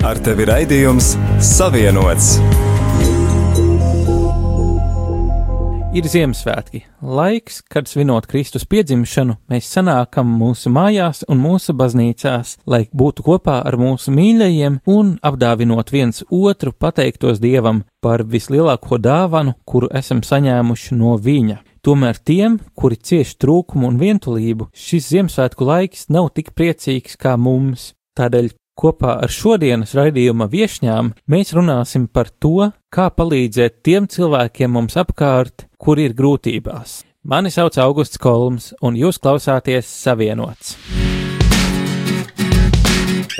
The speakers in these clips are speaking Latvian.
Ar tevi raidījums Savienots. Ir Ziemassvētki, laiks, kad svinot Kristus piedzimšanu, mēs sanākam mūsu mājās un mūsu baznīcās, lai būtu kopā ar mūsu mīļajiem un apdāvinot viens otru, pateiktos Dievam par vislielāko dāvanu, kuru esam saņēmuši no Viņa. Tomēr tiem, kuri cieš trūkumu un vientulību, šis Ziemassvētku laiks nav tik priecīgs kā mums. Tādēļ Kopā ar šodienas raidījuma viesņām mēs runāsim par to, kā palīdzēt tiem cilvēkiem mums apkārt, kuri ir grūtībās. Mani sauc Augusts Kolms, un jūs klausāties Savienots.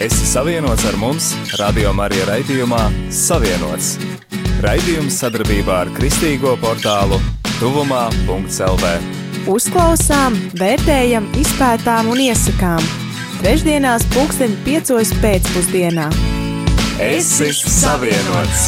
Esi savienots ar mums, Radio Marija raidījumā Savienots. Raidījums sadarbībā ar Kristīgo portālu Tuvumā.CLV. Uzklausām, vērtējam, izpētām un iesakām Trešdienās, pulksten 5. pēcpusdienā. Es esmu savienots!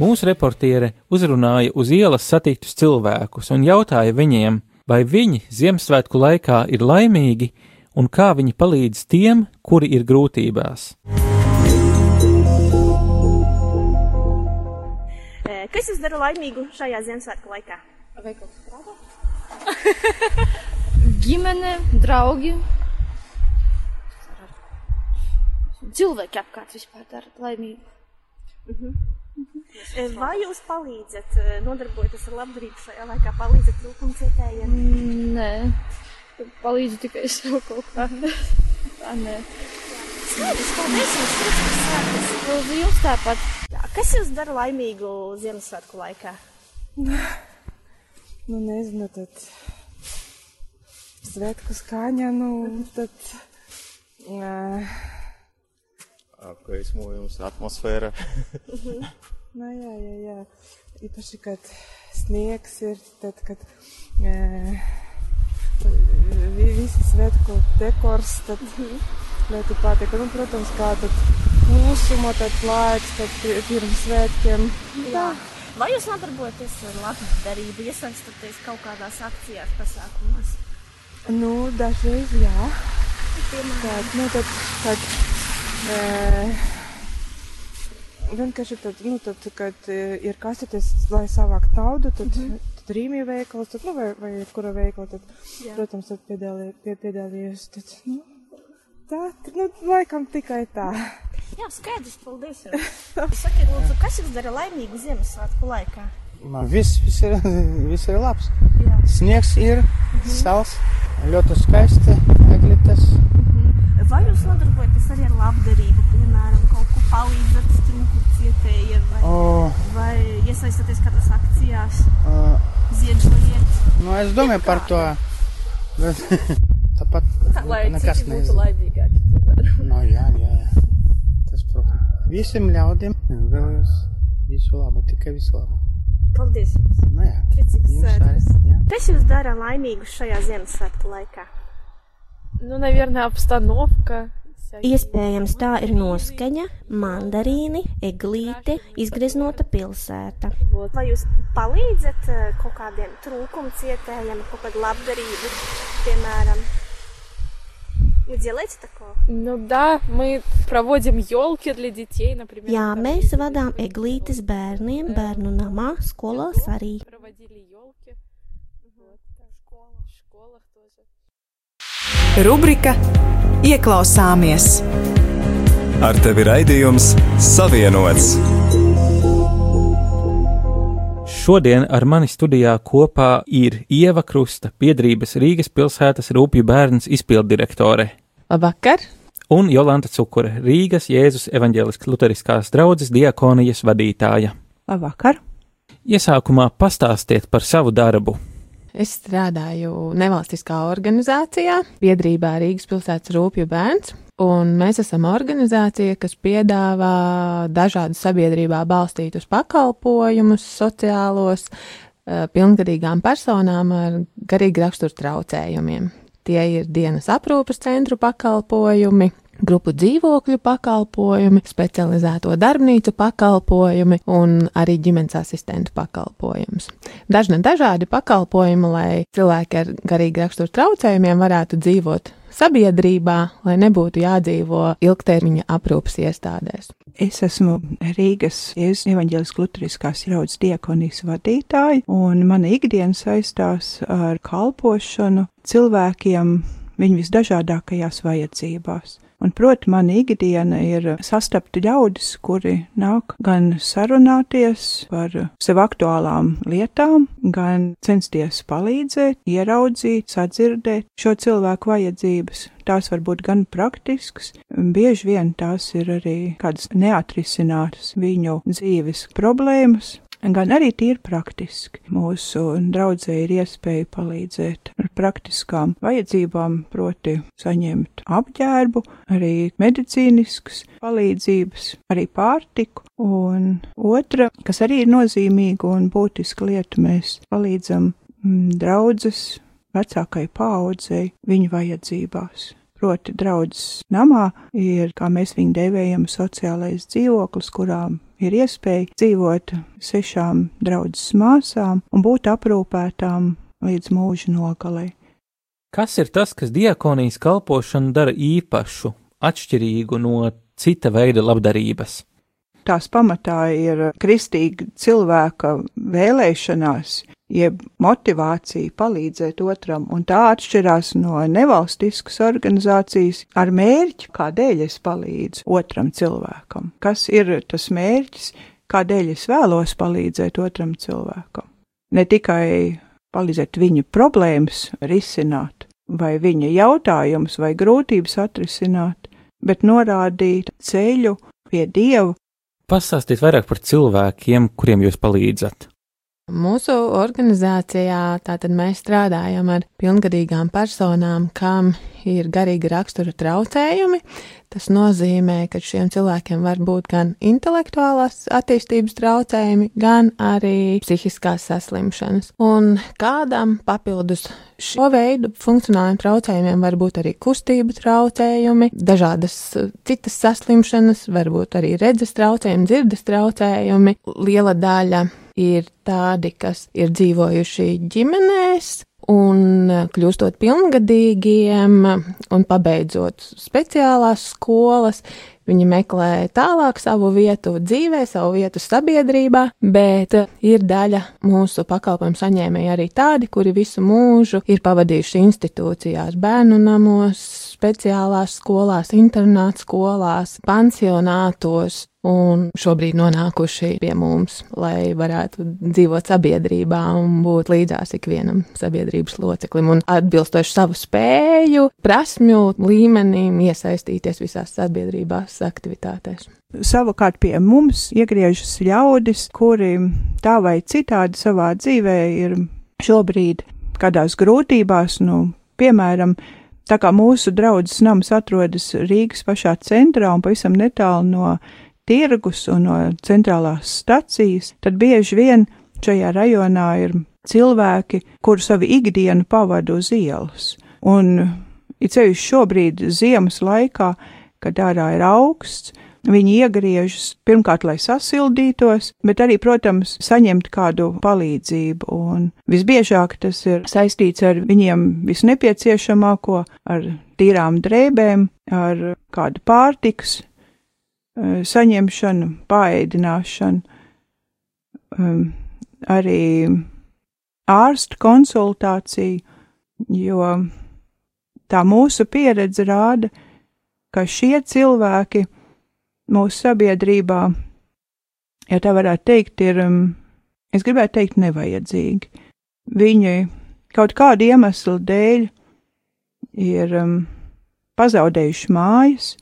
Mūsu reportiere uzrunāja uz ielas satiktus cilvēkus un jautāja viņiem, vai viņi Ziemassvētku laikā ir laimīgi un kā viņi palīdz tiem, kuri ir grūtībās. Kas jūs dara laimīgu šajā Ziemassvētku laikā? Veikals strādā. Ģimene, draugi. Cilvēki apkārt vispār dara laimīgu. Uh -huh. Uh -huh. Vai jūs palīdzat, nodarbojaties ar labdarību šajā laikā, palīdzat trūkumu cietējiem? Mm, nē, palīdzu tikai sev kaut kā. Tā nē. Skaidrs, paldies jums, priecīgs svētkus. Jums tāpat. Jā, kas jūs dara laimīgu Ziemassvētku laikā? nu nezinu, tad svētku skaņa, nu, tad. Uh, Apgaismojums, atmosfēra. nu, jā, jā, jā. Īpaši, kad sniegs ir, tad, kad uh, visi svētku dekors, tad ļoti patīk. Nu, protams, kā tad klusuma, tad laiks, tad pirms svētkiem. Jā. Vai jūs nodarbojaties ar labdarību, iesaistoties kaut kādās akcijās, pasākumos? Nu, dažreiz jā. Piemēram, Tad, nu, tad, tad, e, vienkārši tad, nu, tad, kad ir kasetes, lai savākt naudu, tad, mm -hmm. tad rīmju veikals, tad, nu, vai, vai kura veikala, tad, jā. protams, tad piedalī, pie, piedalījos, tad, nu, tā, nu, laikam tikai tā. Jā, skaidrs, paldies. Sakiet, lūdzu, kas jums dara laimīgu Ziemassvētku laikā? Man viss, viss, ir, viss ir labs. Jā. Sniegs ir, -hmm. sals, ļoti skaisti, eglites. -hmm. Vai jūs nodarbojaties arī ar labdarību, piemēram, kaut ko palīdzat trūku cietējiem vai, o... vai iesaistoties kādās akcijās, o... ziedojiet? Nu, es domāju par to. Bet, tāpat Tā, lai nekas nebūtu laimīgāks. no, jā, jā, jā. Visiem ļaudīm vēlos visu labu, tikai visu labu. Paldies! Jums. Nu, jā, priecīgs svētdienas. Kas jūs dara laimīgus šajā Ziemassvētku laikā? Nu, nevienā apstanovka. Iespējams, tā ir noskaņa, mandarīni, eglīte, izgriznota pilsēta. Vai jūs palīdzat eh, kaut kādiem trūkumcietējiem, kaut kādu labdarību, piemēram? Вы делаете такое? Ну да, мы проводим елки для детей, например. Jā, mēs vadām eglītes bērniem, bērnu namā, skolās arī. Проводили елки. Вот, в школах, в школах тоже. Rubrika Ieklausāmies! Ar tevi raidījums Savienots. Šodien ar mani studijā kopā ir Ieva Krusta, biedrības Rīgas pilsētas rūpju bērns izpildirektore. Labvakar! Un Jolanta Cukure, Rīgas Jēzus evaņģēliskās luteriskās draudzes diakonijas vadītāja. Labvakar! Iesākumā pastāstiet par savu darbu. Es strādāju nevalstiskā organizācijā, biedrībā Rīgas pilsētas rūpju bērns, un mēs esam organizācija, kas piedāvā dažādus sabiedrībā balstītus pakalpojumus, sociālos, eh, pilngadīgām personām ar garīgi raksturu traucējumiem. Tie ir dienas aprūpas centru pakalpojumi, grupu dzīvokļu pakalpojumi, specializēto darbnīcu pakalpojumi un arī ģimenes asistentu pakalpojums. Dažna dažādi pakalpojumi, lai cilvēki ar garīgi raksturu traucējumiem varētu dzīvot sabiedrībā, lai nebūtu jādzīvo ilgtermiņa aprūpas iestādēs. Es esmu Rīgas Jēzus evaņģēlis Lutriskās jaudas diekonijas vadītāja, un mana ikdiena saistās ar kalpošanu cilvēkiem viņu visdažādākajās vajadzībās. Un, proti, mana ikdiena ir sastapt ļaudis, kuri nāk gan sarunāties par sev aktuālām lietām, gan censties palīdzēt, ieraudzīt, sadzirdēt šo cilvēku vajadzības. Tās var būt gan praktiskas, bieži vien tās ir arī kādas neatrisinātas viņu dzīves problēmas, gan arī tīri praktiski. Mūsu draudzē ir iespēja palīdzēt ar praktiskām vajadzībām, proti saņemt apģērbu, arī medicīniskas palīdzības, arī pārtiku. Un otra, kas arī ir nozīmīga un būtiska lieta, mēs palīdzam mm, draudzes vecākai paaudzei viņu vajadzībās. Proti, draudzes namā ir, kā mēs viņu dēvējam, sociālais dzīvoklis, kurām ir iespēja dzīvot sešām draudzes māsām un būt aprūpētām līdz mūža nogalei. Kas ir tas, kas diakonijas kalpošanu dara īpašu, atšķirīgu no cita veida labdarības? Tās pamatā ir kristīga cilvēka vēlēšanās jeb motivācija palīdzēt otram, un tā atšķirās no nevalstiskas organizācijas ar mērķi, kādēļ es palīdzu otram cilvēkam. Kas ir tas mērķis, kādēļ es vēlos palīdzēt otram cilvēkam? Ne tikai palīdzēt viņa problēmas risināt, vai viņa jautājumus vai grūtības atrisināt, bet norādīt ceļu pie Dieva. Pastāstiet vairāk par cilvēkiem, kuriem jūs palīdzat. Mūsu organizācijā tātad mēs strādājam ar pilngadīgām personām, kam ir garīga rakstura traucējumi. Tas nozīmē, ka šiem cilvēkiem var būt gan intelektuālās attīstības traucējumi, gan arī psihiskās saslimšanas. Un kādam papildus šo veidu funkcionāliem traucējumiem var būt arī kustību traucējumi, dažādas citas saslimšanas, varbūt arī redzes traucējumi, dzirdes traucējumi. Liela daļa ir tādi, kas ir dzīvojuši ģimenēs, un kļūstot pilngadīgiem un pabeidzot speciālās skolas, viņi meklē tālāk savu vietu dzīvē, savu vietu sabiedrībā, bet ir daļa mūsu pakalpojumu saņēmēji arī tādi, kuri visu mūžu ir pavadījuši institūcijās, bērnu namos, speciālās skolās, internāta skolās, pansionātos, un šobrīd nonākuši pie mums, lai varētu dzīvot sabiedrībā un būt līdzās ikvienam sabiedrības loceklim un atbilstoši savu spēju, prasmju līmenim iesaistīties visās sabiedrībās aktivitātēs. Savukārt pie mums iegriežas ļaudis, kuri tā vai citādi savā dzīvē ir šobrīd kādās grūtībās, nu, piemēram, tā kā mūsu draudzes nams atrodas Rīgas pašā centrā un pavisam netālu no tirgus un no centrālās stacijas, tad bieži vien šajā rajonā ir cilvēki, kuru savu ikdienu pavada uz ielas. Un it sevišķi šobrīd ziemas laikā, kad ārā ir augsts, viņi iegriežas pirmkārt, lai sasildītos, bet arī, protams, saņemt kādu palīdzību. Un visbiežāk tas ir saistīts ar viņiem visnepieciešamāko, ar tīrām drēbēm, ar kādu pārtiks Eh, saņemšanu, pāēdināšanu, um, arī ārstu konsultāciju, jo tā mūsu pieredze rāda, ka šie cilvēki mūsu sabiedrībā, ja tā varētu teikt, ir, um, es gribētu teikt, nevajadzīgi. Viņi kaut kādu iemeslu dēļ ir um, pazaudējuši mājas,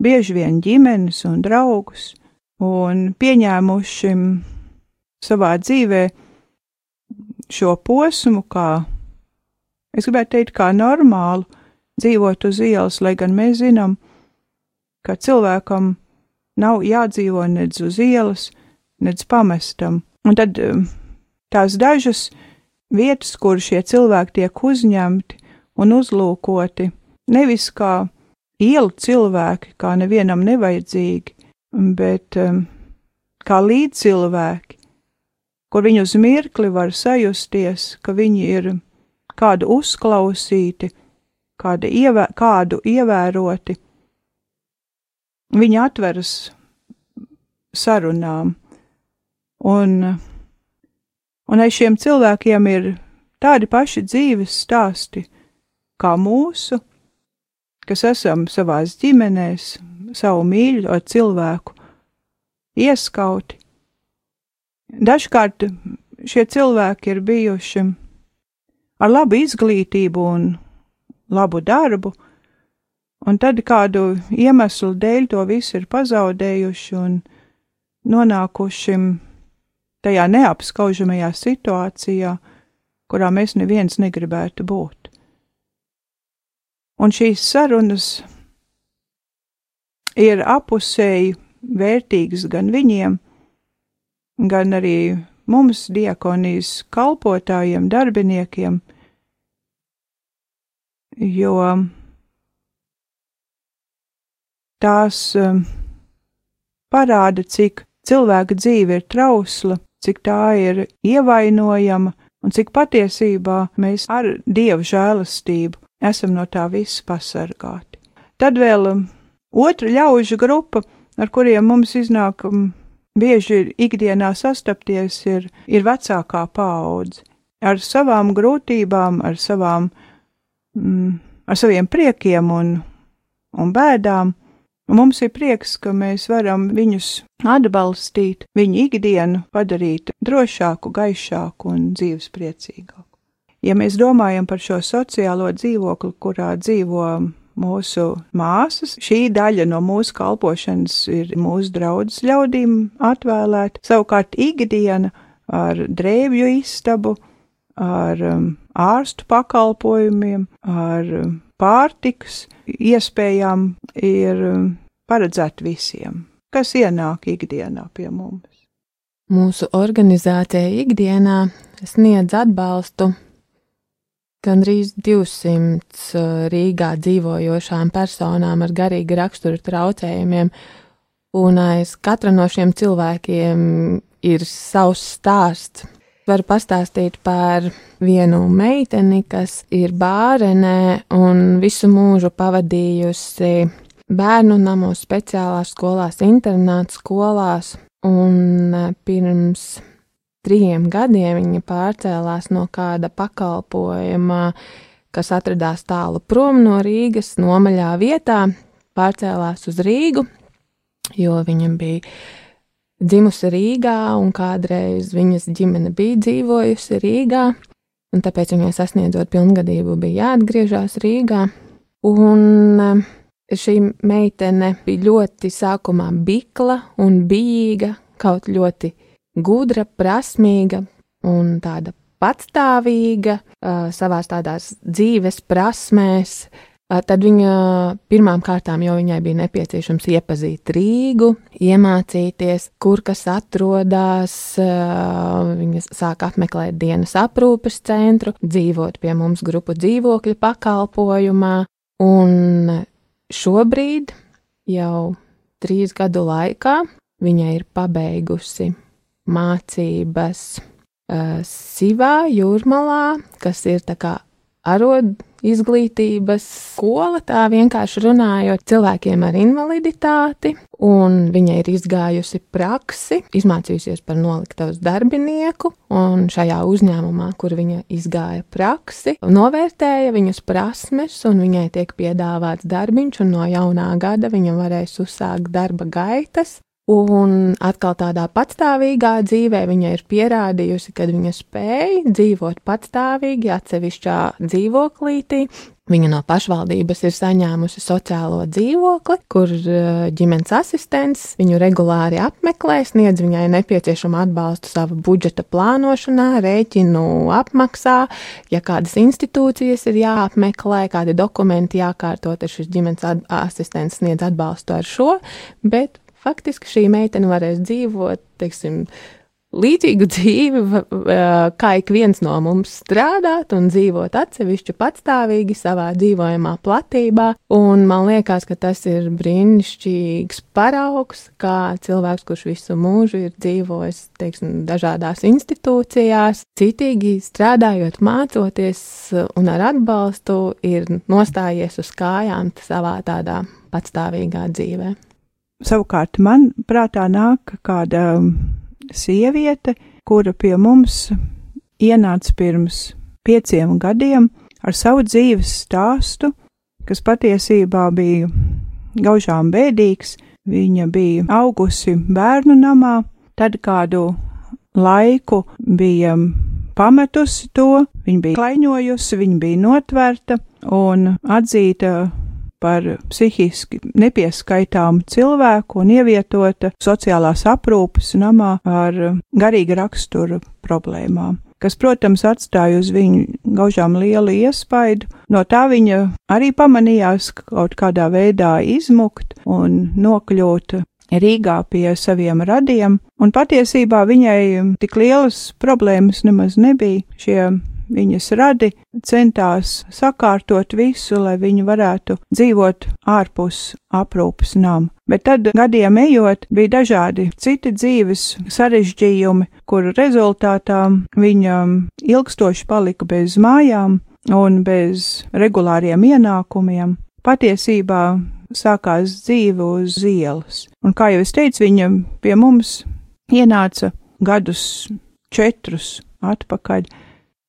bieži vien ģimenes un draugus, un pieņēmuši savā dzīvē šo posmu kā, es gribētu teikt, kā normālu dzīvot uz ielas, lai gan mēs zinām, ka cilvēkam nav jādzīvo nedz uz ielas, nedz pamestam. Un tad um, tās dažas vietas, kur šie cilvēki tiek uzņemti un uzlūkoti, nevis kā ielu cilvēki, kā nevienam nevajadzīgi, bet um, kā līdzcilvēki, kur viņi uz mirkli var sajusties, ka viņi ir kādu uzklausīti, kādu, ievē, kādu ievēroti. Viņi atveras sarunām, un, un aiz šiem cilvēkiem ir tādi paši dzīves stāsti kā mūsu, kas esam savās ģimenēs, savu mīļo cilvēku ieskauti. Dažkārt šie cilvēki ir bijuši ar labu izglītību un labu darbu, un tad kādu iemeslu dēļ to visu ir pazaudējuši un nonākuši tajā neapskaužamajā situācijā, kurā mēs neviens negribētu būt. Un šīs sarunas ir apusēji vērtīgas gan viņiem, gan arī mums, diakonijas kalpotājiem, darbiniekiem, jo tās um, parāda, cik cilvēka dzīve ir trausla, cik tā ir ievainojama un cik patiesībā mēs ar dievu žēlastību esam no tā visa pasargāti. Tad vēl um, otra ļaužu grupa, ar kuriem mums iznāk um, bieži ikdienā sastapties, ir, ir vecākā paudze. Ar savām grūtībām, ar, savām, mm, ar saviem priekiem un, un bēdām, mums ir prieks, ka mēs varam viņus atbalstīt, viņu ikdienu padarīt drošāku, gaišāku un dzīvespriecīgāku. Ja mēs domājam par šo sociālo dzīvokli, kurā dzīvo mūsu māsas, šī daļa no mūsu kalpošanas ir mūsu draudzes ļaudīm atvēlēta, savukārt ikdiena ar drēbju istabu, ar um, ārstu pakalpojumiem, ar um, pārtikas iespējām ir um, paredzēta visiem, kas ienāk ikdienā pie mums. Mūsu organizācija ikdienā sniedz atbalstu gandrīz 200 uh, Rīgā dzīvojošām personām ar garīga rakstura traucējumiem, un aiz katra no šiem cilvēkiem ir savs stāsts varu pastāstīt par vienu meiteni, kas ir bārenē un visu mūžu pavadījusi bērnu namos, speciālās skolās, internāta skolās, un e, pirms trijiem gadiem viņa pārcēlās no kāda pakalpojuma, kas atradās tālu prom no Rīgas, nomaļā vietā, pārcēlās uz Rīgu, jo viņam bija dzimusi Rīgā, un kādreiz viņas ģimene bija dzīvojusi Rīgā, un tāpēc viņai sasniedzot pilngadību bija jāatgriežas Rīgā. Un eh, šī meitene bija ļoti sākumā bikla un bijīga, kaut ļoti gudra, prasmīga un tāda patstāvīga uh, savās tādās dzīves prasmēs, Tad viņa pirmām kārtām jau viņai bija nepieciešams iepazīt Rīgu, iemācīties, kur kas atrodas. Viņa sāk apmeklēt dienas aprūpes centru, dzīvot pie mums grupu dzīvokļu pakalpojumā, un šobrīd jau trīs gadu laikā viņa ir pabeigusi mācības Sivā, Jūrmalā, kas ir tā kā arod izglītības skola, tā vienkārši runājot cilvēkiem ar invaliditāti, un viņa ir izgājusi praksi, izmācījusies par noliktavas darbinieku, un šajā uzņēmumā, kur viņa izgāja praksi, novērtēja viņas prasmes, un viņai tiek piedāvāts darbiņš, un no jaunā gada viņa varēs uzsākt darba gaitas, Un atkal tādā patstāvīgā dzīvē viņa ir pierādījusi, ka viņa spēja dzīvot patstāvīgi atsevišķā dzīvoklītī. Viņa no pašvaldības ir saņēmusi sociālo dzīvokli, kur eh, ģimenes asistents viņu regulāri apmeklē, sniedz viņai nepieciešamu atbalstu savu budžeta plānošanā, rēķinu apmaksā. Ja kādas institūcijas ir jāapmeklē, kādi dokumenti jākārto, tad šis ģimenes asistents sniedz atbalstu ar šo, bet faktiski šī meitene varēs dzīvot, teiksim, līdzīgu dzīvi, kā ik viens no mums strādāt un dzīvot atsevišķi patstāvīgi savā dzīvojamā platībā. Un man liekas, ka tas ir brīnišķīgs paraugs, kā cilvēks, kurš visu mūžu ir dzīvojis, teiksim, dažādās institūcijās, citīgi strādājot, mācoties un ar atbalstu ir nostājies uz kājām savā tādā patstāvīgā dzīvē. Savukārt man prātā nāk kāda sieviete, kura pie mums ienāca pirms pieciem gadiem ar savu dzīves stāstu, kas patiesībā bija gaužām bēdīgs. Viņa bija augusi bērnu namā, tad kādu laiku bija pametusi to, viņa bija klaiņojusi, viņa bija notvērta un atzīta par psihiski nepieskaitāmu cilvēku un ievietota sociālās aprūpes namā ar garīga rakstura problēmām kas, protams, atstāja uz viņu gaužām lielu iespaidu. No tā viņa arī pamanījās kaut kādā veidā izmukt un nokļūt Rīgā pie saviem radiem, un patiesībā viņai tik lielas problēmas nemaz nebija. Šie viņas radi centās sakārtot visu, lai viņi varētu dzīvot ārpus aprūpas nama. Bet tad gadiem ejot, bija dažādi citi dzīves sarežģījumi, kuru rezultātā viņa ilgstoši palika bez mājām un bez regulāriem ienākumiem. Patiesībā sākās dzīve uz ielas, un, kā jau es teicu, viņa pie mums ienāca gadus četrus atpakaļ,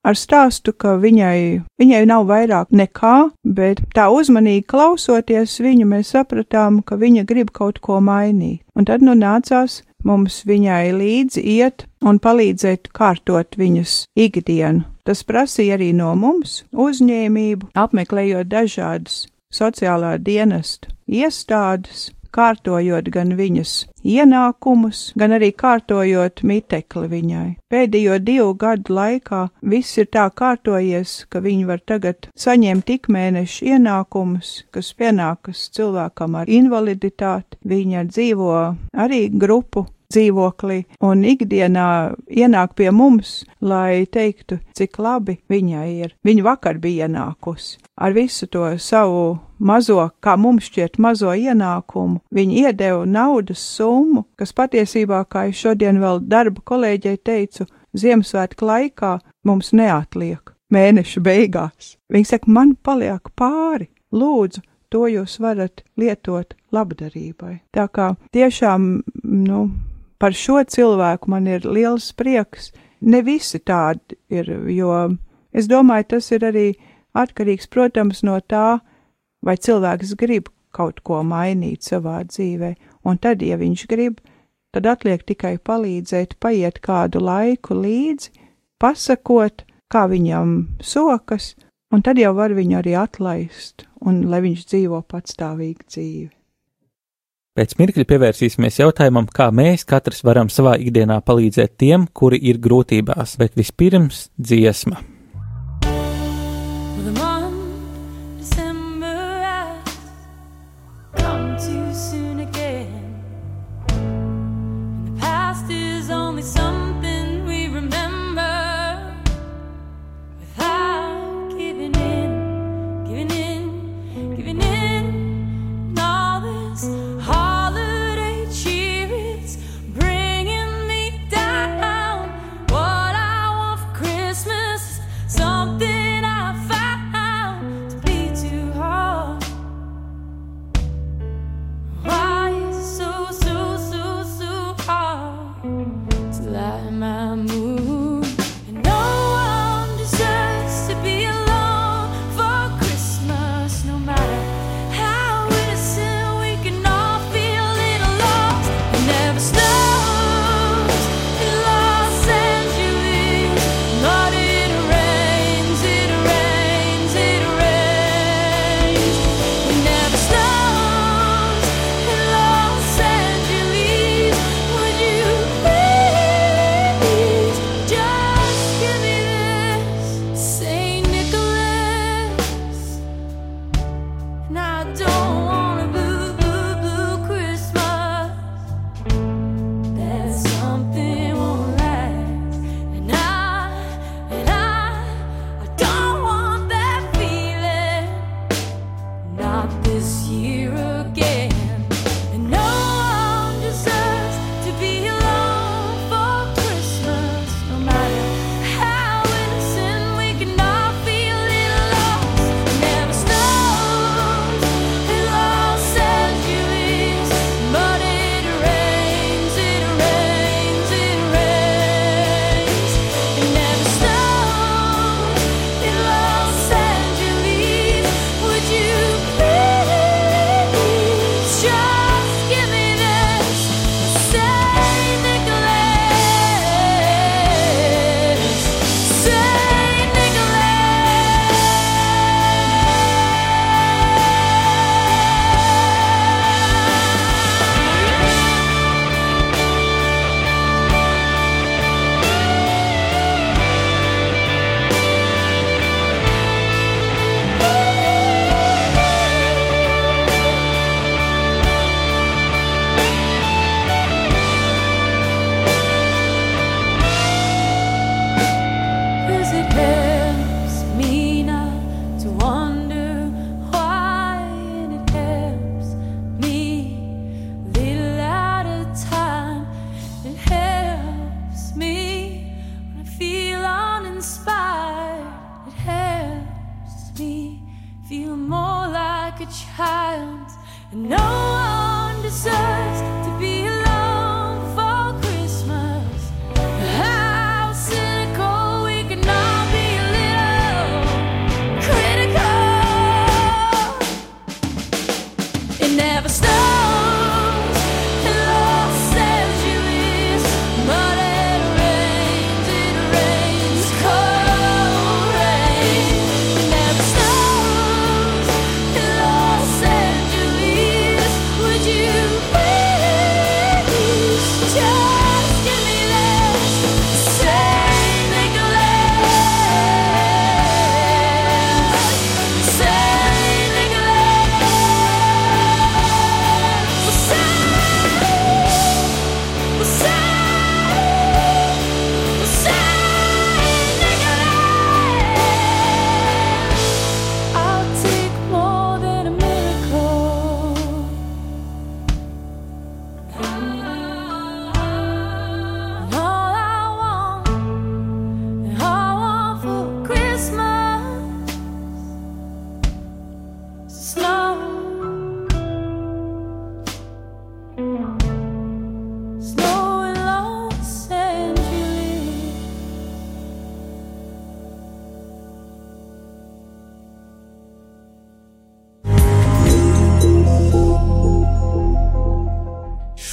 ar stāstu, ka viņai, viņai nav vairāk nekā, bet tā uzmanīgi klausoties viņu, mēs sapratām, ka viņa grib kaut ko mainīt. Un tad nu nācās mums viņai līdzi iet un palīdzēt kārtot viņas ikdienu. Tas prasīja arī no mums uzņēmību, apmeklējot dažādas sociālā dienesta iestādes, kārtojot gan viņas ienākumus, gan arī kārtojot mitekli viņai. Pēdējo divu gadu laikā viss ir tā kārtojies, ka viņi var tagad saņemt tik mēnešu ienākumus, kas pienākas cilvēkam ar invaliditāti. Viņa dzīvo arī grupu dzīvoklī un ikdienā ienāk pie mums, lai teiktu, cik labi viņai ir. Viņa vakar bija ienākusi ar visu to savu mazo, kā mums šķiet, mazo ienākumu. Viņa iedeva naudas summu, kas patiesībā, kā es šodien vēl darba kolēģei teicu, Ziemassvētku laikā mums neatliek mēneša beigās. Viņa saka, man paliek pāri, lūdzu, to jūs varat lietot labdarībai. Tā kā tiešām, nu, par šo cilvēku man ir liels prieks. Ne visi tādi ir, jo es domāju, tas ir arī atkarīgs, protams, no tā, vai cilvēks grib kaut ko mainīt savā dzīvē, un tad, ja viņš grib, tad atliek tikai palīdzēt, paiet kādu laiku līdzi, pasakot, kā viņam sokas, un tad jau var viņu arī atlaist, un lai viņš dzīvo patstāvīgu dzīvi. Pēc mirkļa pievērsīsimies jautājumam, kā mēs katrs varam savā ikdienā palīdzēt tiem, kuri ir grūtībās, bet vispirms dziesma.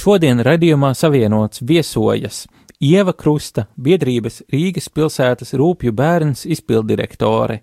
Šodien raidījumā savienots viesojas Ieva Krusta, biedrības Rīgas pilsētas rūpju bērns izpildirektore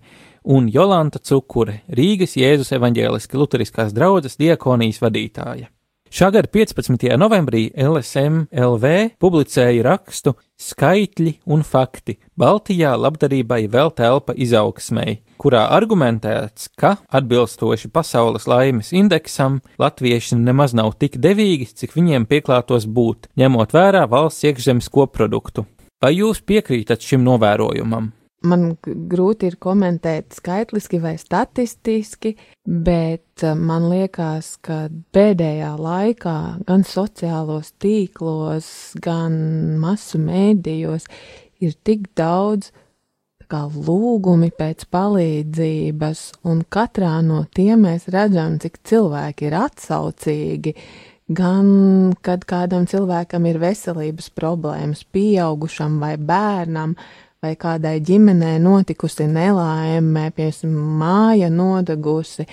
un Jolanta Cukure, Rīgas Jēzus evaņģēliski luteriskās draudzes diakonijas vadītāja. Šā gada 15. novembrī LSM LV publicēja rakstu Skaitļi un fakti - Baltijā labdarībai vēl telpa izaugsmēji, kurā argumentēts, ka atbilstoši pasaules laimes indeksam latvieši nemaz nav tik devīgi, cik viņiem pieklātos būt, ņemot vērā valsts iekšzemes koproduktu. Vai jūs piekrītat šim novērojumam? Man grūti ir komentēt skaitliski vai statistiski, bet eh, man liekas, ka pēdējā laikā gan sociālos tīklos, gan masu mēdījos ir tik daudz kā lūgumi pēc palīdzības, un katrā no tiem mēs redzam, cik cilvēki ir atsaucīgi. Gan kad kādam cilvēkam ir veselības problēmas, pieaugušam vai bērnam, vai kādai ģimenei notikusi nelaime, piemēram, māja nodegusi.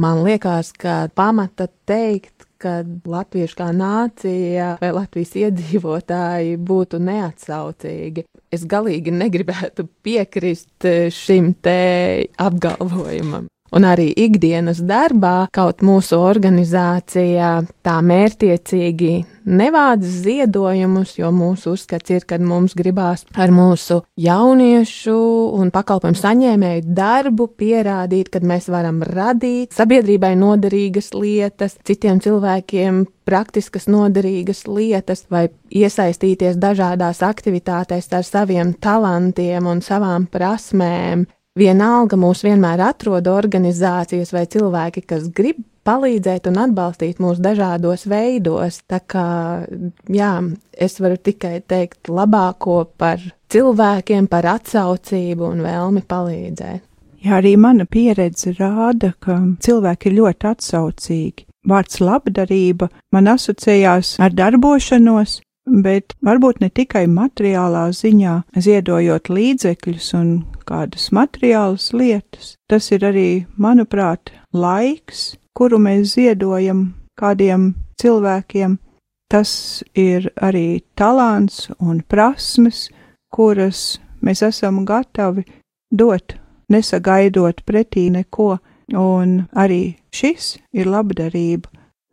Man liekas, ka pamata teikt, ka latvieši kā nācija vai Latvijas iedzīvotāji būtu neatsaucīgi. Es galīgi negribētu piekrist šim te apgalvojumam. Un arī ikdienas darbā, kaut mūsu organizācijā tā mērtiecīgi nevāc ziedojumus, jo mūsu uzskats ir, ka mums gribās ar mūsu jauniešu un pakalpojumu saņēmēju darbu pierādīt, ka mēs varam radīt sabiedrībai noderīgas lietas, citiem cilvēkiem praktiskas noderīgas lietas vai iesaistīties dažādās aktivitātēs ar saviem talantiem un savām prasmēm. Vienalga mūs vienmēr atrod organizācijas vai cilvēki, kas grib palīdzēt un atbalstīt mūs dažādos veidos. Tā kā, jā, es varu tikai teikt labāko par cilvēkiem, par atsaucību un vēlmi palīdzēt. Jā, arī mana pieredze rāda, ka cilvēki ir ļoti atsaucīgi. Vārds labdarība man asociējās ar darbošanos, bet varbūt ne tikai materiālā ziņā, ziedojot līdzekļus un kādas materiālas lietas. Tas ir arī, manuprāt, laiks, kuru mēs ziedojam kādiem cilvēkiem. Tas ir arī talants un prasmes, kuras mēs esam gatavi dot, nesagaidot pretī neko, un arī šis ir labdarība.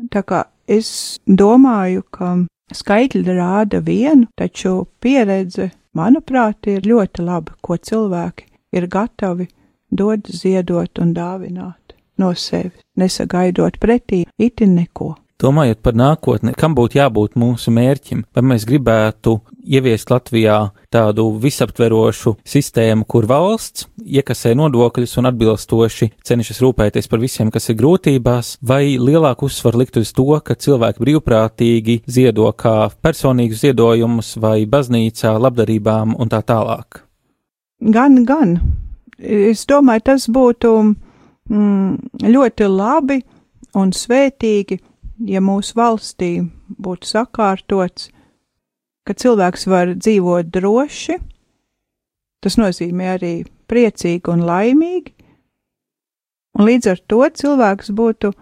Tā kā es domāju, ka skaitļi rāda vienu, taču pieredze, manuprāt, ir ļoti laba, ko cilvēki ir gatavi dot, ziedot un dāvināt no sevis, nesagaidot pretī itin neko. Domājot par nākotni, kam būtu jābūt mūsu mērķim, vai mēs gribētu ieviest Latvijā tādu visaptverošu sistēmu, kur valsts iekasē nodokļus un atbilstoši cenšas rūpēties par visiem, kas ir grūtībās, vai lielāku uzsvaru likt uz to, ka cilvēki brīvprātīgi ziedo kā personīgus ziedojumus vai baznīcā, labdarībām un tā tālāk. Gan, gan. Es domāju, tas būtu mm, ļoti labi un svētīgi, ja mūsu valstī būtu sakārtots, ka cilvēks var dzīvot droši, tas nozīmē arī priecīgi un laimīgi, un līdz ar to cilvēks būtu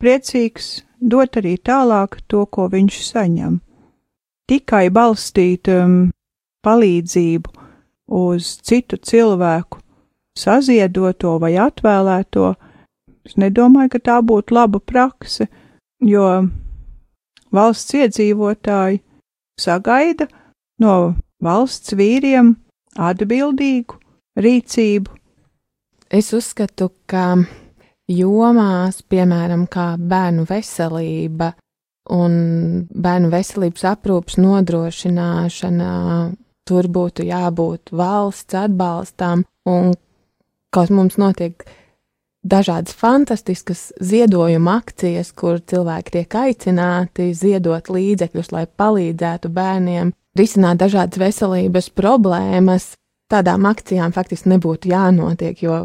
priecīgs dot arī tālāk to, ko viņš saņem. Tikai balstīt um, palīdzību uz citu cilvēku saziedoto vai atvēlēto, es nedomāju, ka tā būtu laba prakse, jo valsts iedzīvotāji sagaida no valsts vīriem atbildīgu rīcību. Es uzskatu, ka jomās, piemēram, kā bērnu veselība un bērnu veselības aprūpas nodrošināšana, tur būtu jābūt valsts atbalstam, un kaut mums notiek dažādas fantastiskas ziedojuma akcijas, kur cilvēki tiek aicināti ziedot līdzekļus, lai palīdzētu bērniem risināt dažādas veselības problēmas. Tādām akcijām faktiski nebūtu jānotiek, jo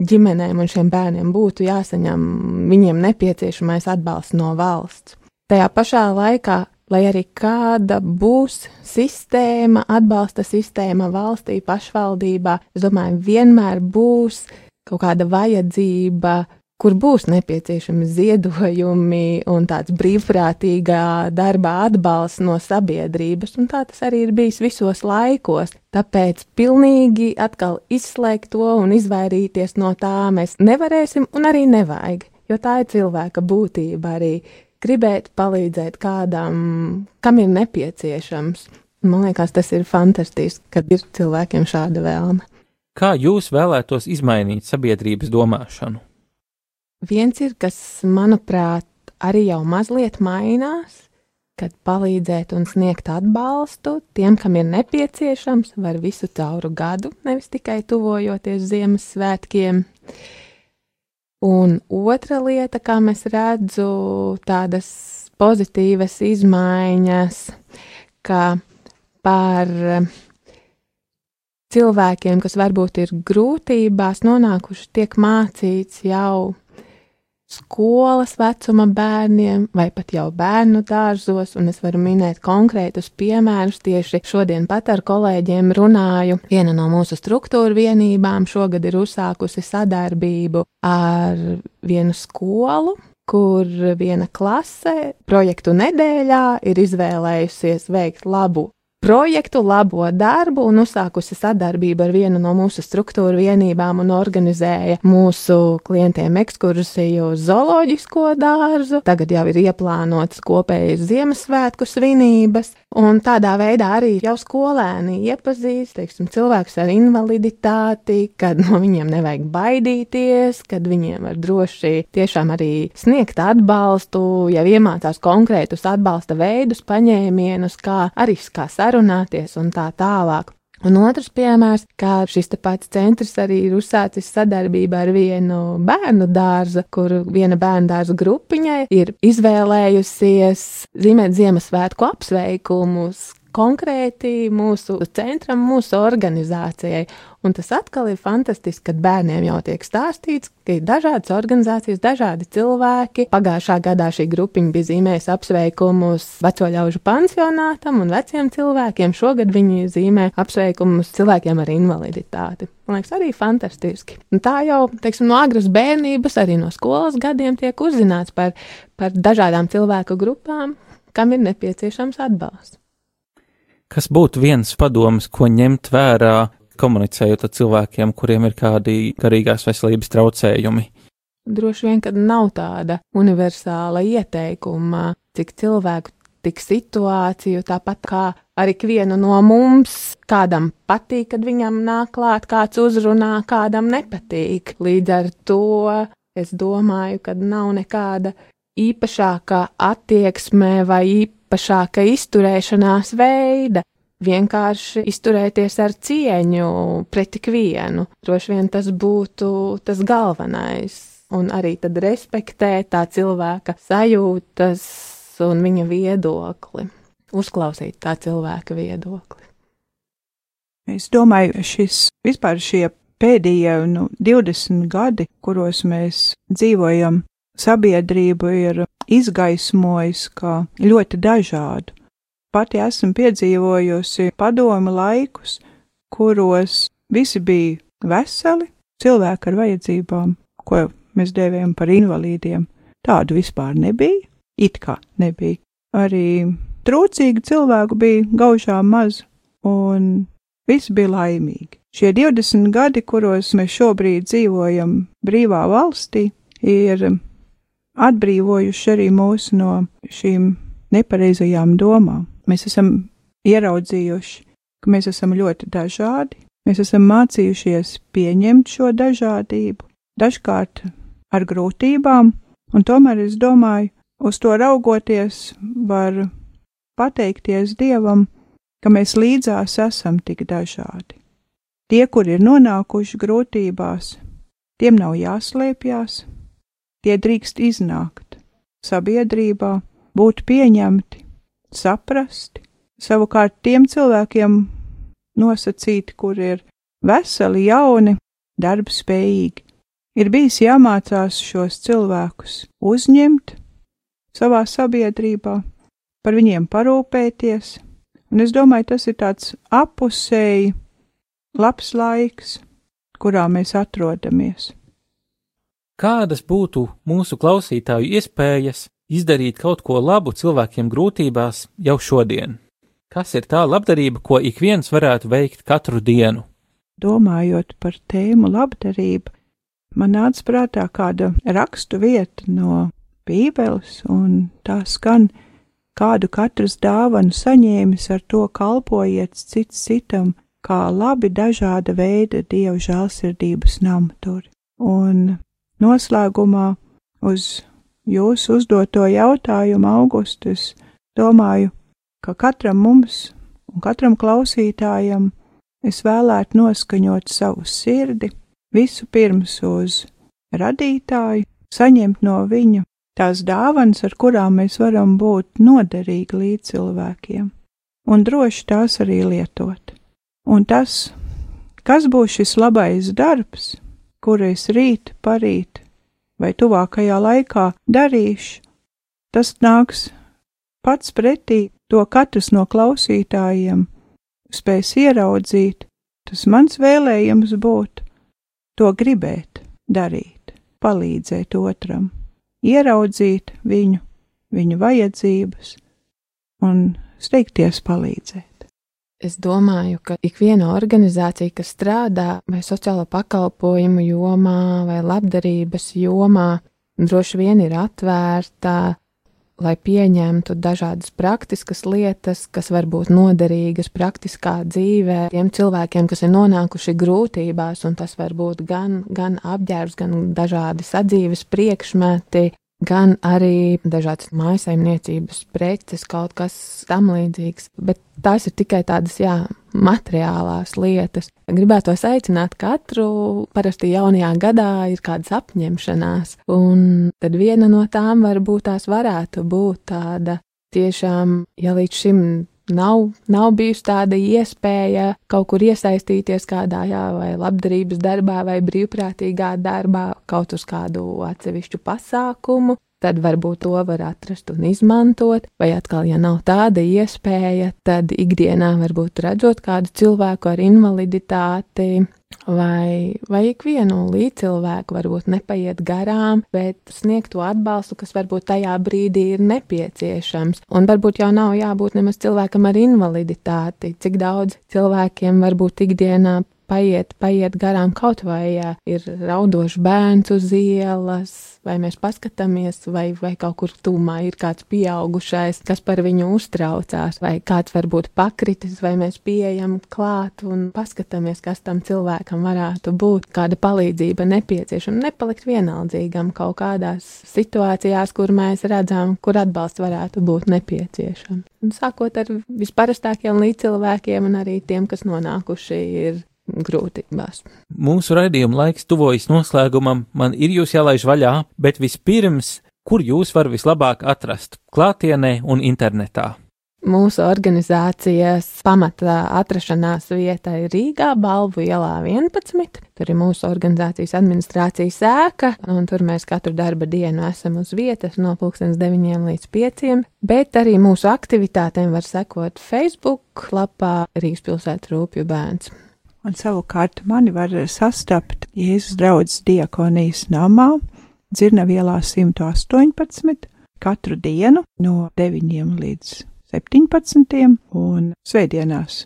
ģimenēm un šiem bērniem būtu jāsaņem viņiem nepieciešamais atbalsts no valsts. Tajā pašā laikā, lai arī kāda būs sistēma, atbalsta sistēma valstī, pašvaldībā, es domāju, vienmēr būs kaut kāda vajadzība kur būs nepieciešami ziedojumi un tāds brīvprātīgā darbā atbalsts no sabiedrības, un tā tas arī ir bijis visos laikos. Tāpēc pilnīgi atkal izslēgt to un izvairīties no tā mēs nevarēsim un arī nevajag, jo tā ir cilvēka būtība arī gribēt palīdzēt kādam, kam ir nepieciešams. Man liekas, tas ir fantastiski, kad ir cilvēkiem šāda vēlme. Kā jūs vēlētos izmainīt sabiedrības domāšanu? Viens ir, kas, manuprāt, arī jau mazliet mainās, kad palīdzēt un sniegt atbalstu tiem, kam ir nepieciešams, var visu cauru gadu, nevis tikai tuvojoties Ziemassvētkiem. Un otra lieta, kā mēs redzu, tādas pozitīvas izmaiņas, ka par cilvēkiem, kas varbūt ir grūtībās nonākuši, tiek mācīts jau skolas vecuma bērniem, vai pat jau bērnu dārzos, un es varu minēt konkrētus piemērus. Tieši šodien pat ar kolēģiem runāju. Viena no mūsu struktūra vienībām šogad ir uzsākusi sadarbību ar vienu skolu, kur viena klase projektu nedēļā ir izvēlējusies veikt labu projektu, labo darbu un uzsākusi sadarbību ar vienu no mūsu struktūra vienībām un organizēja mūsu klientiem ekskursiju uz zooloģisko dārzu. Tagad jau ir ieplānotas kopējas Ziemassvētku svinības, un tādā veidā arī jau skolēni iepazīst, teiksim, cilvēkus ar invaliditāti, kad no viņiem nevajag baidīties, kad viņiem var droši tiešām arī sniegt atbalstu, jau iemācās konkrētus atbalsta veidus, paņēmienus, kā arī kā sarunāties un tā tālāk. Un otrs piemērs, kā šis pats centrs arī ir uzsācis sadarbību ar vienu bērnu dārzu, kur viena bērnu dārza grupiņai ir izvēlējusies zīmēt Ziemassvētku apsveikumus, konkrēti mūsu centram, mūsu organizācijai. Un tas atkal ir fantastiski, kad bērniem jau tiek stāstīts, ka ir dažādas organizācijas, dažādi cilvēki. Pagājušā gadā šī grupiņa bija zīmējusi apsveikumus veco ļaužu pansionātam un veciem cilvēkiem. Šogad viņi zīmē apsveikumus cilvēkiem ar invaliditāti. Man liekas, arī fantastiski. Un tā jau, teiksim, no agras bērnības, arī no skolas gadiem tiek uzzināts par, par dažādām cilvēku grupām, kam ir nepieciešams atbalsts. Kas būtu viens padoms, ko ņemt vērā, komunicējot ar cilvēkiem, kuriem ir kādi garīgās veselības traucējumi? Droši vien, ka nav tāda universāla ieteikuma, cik cilvēku, tik situāciju, tāpat kā arī ikvienu no mums, kādam patīk, kad viņam nāk klāt kāds uzrunā, kādam nepatīk. Līdz ar to es domāju, ka nav nekāda īpašākā attieksme vai īpašāka izturēšanās veida. Vienkārši izturēties ar cieņu pret ikvienu. Droši vien tas būtu tas galvenais. Un arī tad respektēt tā cilvēka sajūtas un viņa viedokli. Uzklausīt tā cilvēka viedokli. Es domāju, šis vispār šie pēdējie nu, 20 gadi, kuros mēs dzīvojam, sabiedrību ir izgaismojis kā ļoti dažādu. Pati esmu piedzīvojusi padomu laikus, kuros visi bija veseli, cilvēki ar vajadzībām, ko mēs dēvējam par invalīdiem. Tādu vispār nebija, it kā nebija. Arī trūcīgi cilvēku bija gaužām maz, un visi bija laimīgi. Šie 20 gadi, kuros mēs šobrīd dzīvojam brīvā valstī, ir atbrīvojuši arī mūs no šīm nepareizajām domām. Mēs esam ieraudzījuši, ka mēs esam ļoti dažādi, mēs esam mācījušies pieņemt šo dažādību, dažkārt ar grūtībām, un tomēr es domāju, uz to raugoties, var pateikties Dievam, ka mēs līdzās esam tik dažādi. Tie, kur ir nonākuši grūtībās, tiem nav jāslēpjas, tie drīkst iznākt sabiedrībā, būt pieņemti, saprasti, savukārt tiem cilvēkiem nosacīti, kur ir veseli, jauni, darbspējīgi. Ir bijis jāmācās šos cilvēkus uzņemt savā sabiedrībā, par viņiem parūpēties, un es domāju, tas ir tāds apusēji labs laiks, kurā mēs atrodamies. Kādas būtu mūsu klausītāju iespējas izdarīt kaut ko labu cilvēkiem grūtībās jau šodien? Kas ir tā labdarība, ko ik viens varētu veikt katru dienu? Domājot par tēmu labdarība, man nāca prātā kāda rakstu vieta no Bībeles, un tā skan, kādu katrs dāvanu saņēmis, ar to kalpojiet cits citam, kā labi dažāda veida dievu žēlsirdības namturi. Un noslēgumā uz jūsu uzdoto jautājumu, Augustus, domāju, ka katram mums un katram klausītājam es vēlētu noskaņot savu sirdi visu pirms uz radītāju, saņemt no viņa tās dāvanas, ar kurām mēs varam būt noderīgi līdz cilvēkiem, un droši tās arī lietot. Un tas, kas būs šis labais darbs, kuru es rīt, parīt vai tuvākajā laikā darīšu, tas nāks pats pretī, to katrs no klausītājiem spēs ieraudzīt. Tas mans vēlējums būtu to gribēt, darīt, palīdzēt otram, ieraudzīt viņu, viņu vajadzības un steigties palīdzēt. Es domāju, ka ikviena organizācija, kas strādā vai sociālo pakalpojumu jomā vai labdarības jomā, droši vien ir atvērta, lai pieņemtu dažādas praktiskas lietas, kas var būt noderīgas praktiskā dzīvē tiem cilvēkiem, kas ir nonākuši grūtībās, un tas var būt gan, gan apģērbs, gan dažādi sadzīves priekšmeti, gan arī dažādas mājasaimniecības preces, kaut kas tam līdzīgs. Bet tās ir tikai tādas, jā, materiālās lietas. Gribētu aicināt katru, parasti jaunajā gadā ir kādas apņemšanās, un tad viena no tām varbūt tās varētu būt tāda tiešām, ja līdz šim nav, nav bijusi tāda iespēja kaut kur iesaistīties kādā jā, vai labdarības darbā vai brīvprātīgā darbā, kaut uz kādu atsevišķu pasākumu. Tad varbūt to var atrast un izmantot, vai atkal, ja nav tāda iespēja, tad ikdienā varbūt redzot kādu cilvēku ar invaliditāti, vai, vai ikvienu līdzcilvēku varbūt nepaiet garām, bet sniegt to atbalstu, kas varbūt tajā brīdī ir nepieciešams. Un varbūt jau nav jābūt nemaz cilvēkam ar invaliditāti, cik daudz cilvēkiem varbūt ikdienā paiet, paiet garām kaut vai ja ir raudošs bērns uz ielas, vai mēs paskatāmies, vai, vai kaut kur tūmā ir kāds pieaugušais, kas par viņu uztraucās, vai kāds varbūt pakritis, vai mēs pieejam klāt un paskatāmies, kas tam cilvēkam varētu būt, kāda palīdzība nepieciešama, nepalikt vienaldzīgam kaut kādās situācijās, kur mēs redzam, kur atbalsts varētu būt nepieciešams. Un sākot ar visparastākiem līdzcilvēkiem un arī tiem, kas nonākuši ir grūtībās. Mūsu raidījuma laiks tuvojas noslēgumam, man ir jūs jālaiž vaļā, bet vispirms, kur jūs varat vislabāk atrast - klātienē un internetā? Mūsu organizācijas pamata atrašanās vieta ir Rīgā, Balvu ielā 11. Tur ir mūsu organizācijas administrācijas ēka, un tur mēs katru darba dienu esam uz vietas no 9 līdz 5. Bet arī mūsu aktivitātēm var sekot Facebook lapā Rīgas pilsētas rūpju bērns. Un savukārt mani var sastapt Jēzus draudzes diakonijas namā, Dzirnavielā 118, katru dienu no 9 līdz 17. un svētdienās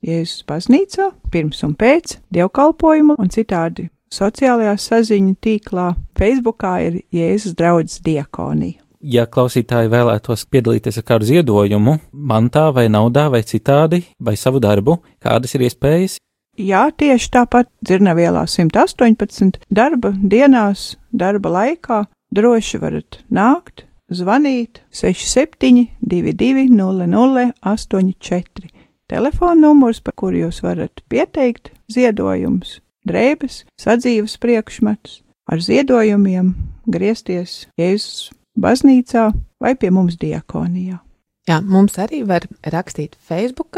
Jēzus baznīcā, pirms un pēc dievkalpojumu un citādi sociālajā saziņu tīklā. Facebookā ir Jēzus draudzes diakonija. Ja klausītāji vēlētos piedalīties ar kādu ziedojumu, mantā vai naudā vai citādi, vai savu darbu, kādas ir iespējas, Jā, tieši tāpat dzirnavielā 118 darba dienās, darba laikā droši varat nākt, zvanīt 67 22 00 84. Telefona numurs, pa kuru jūs varat pieteikt ziedojumus, drēbes, sadzīves priekšmetus, ar ziedojumiem griezties Jēzus baznīcā vai pie mums diakonijā. Jā, mums arī var rakstīt Facebook,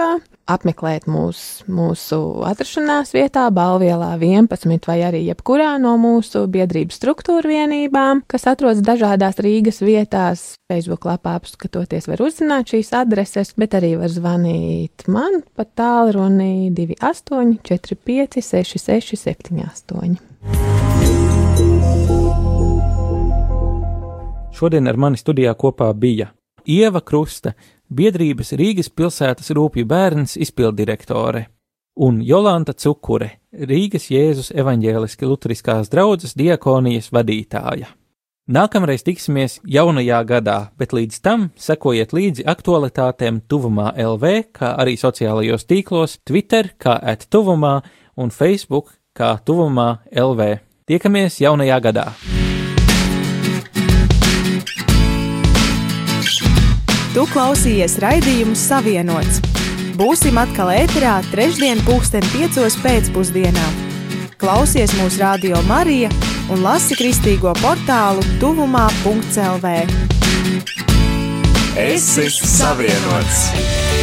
apmeklēt mūs, mūsu atrašanās vietā, Balvielā 11 vai arī jebkurā no mūsu biedrības struktūra vienībām, kas atrodas dažādās Rīgas vietās. Facebook lapā apskatoties var uzzināt šīs adreses, bet arī var zvanīt man pa tālruni 28 45 66 78. Šodien ar mani studijā kopā bija Ieva Krusta, biedrības Rīgas pilsētas rūpju bērns izpildirektore, un Jolanta Cukure, Rīgas Jēzus evaņģēliski luteriskās draudzes diakonijas vadītāja. Nākamreiz tiksimies jaunajā gadā, bet līdz tam sekojiet līdzi aktualitātēm Tuvumā LV, kā arī sociālajos tīklos, Twitter kā at Tuvumā un Facebook kā Tuvumā LV. Tiekamies jaunajā gadā! Tu klausījies raidījumu Savienots. Būsim atkal ēterā trešdien, pulksten piecos pēcpusdienā. Klausies mūsu radio Marija un lasi kristīgo portālu tuvumā.lv. Es esmu savienots!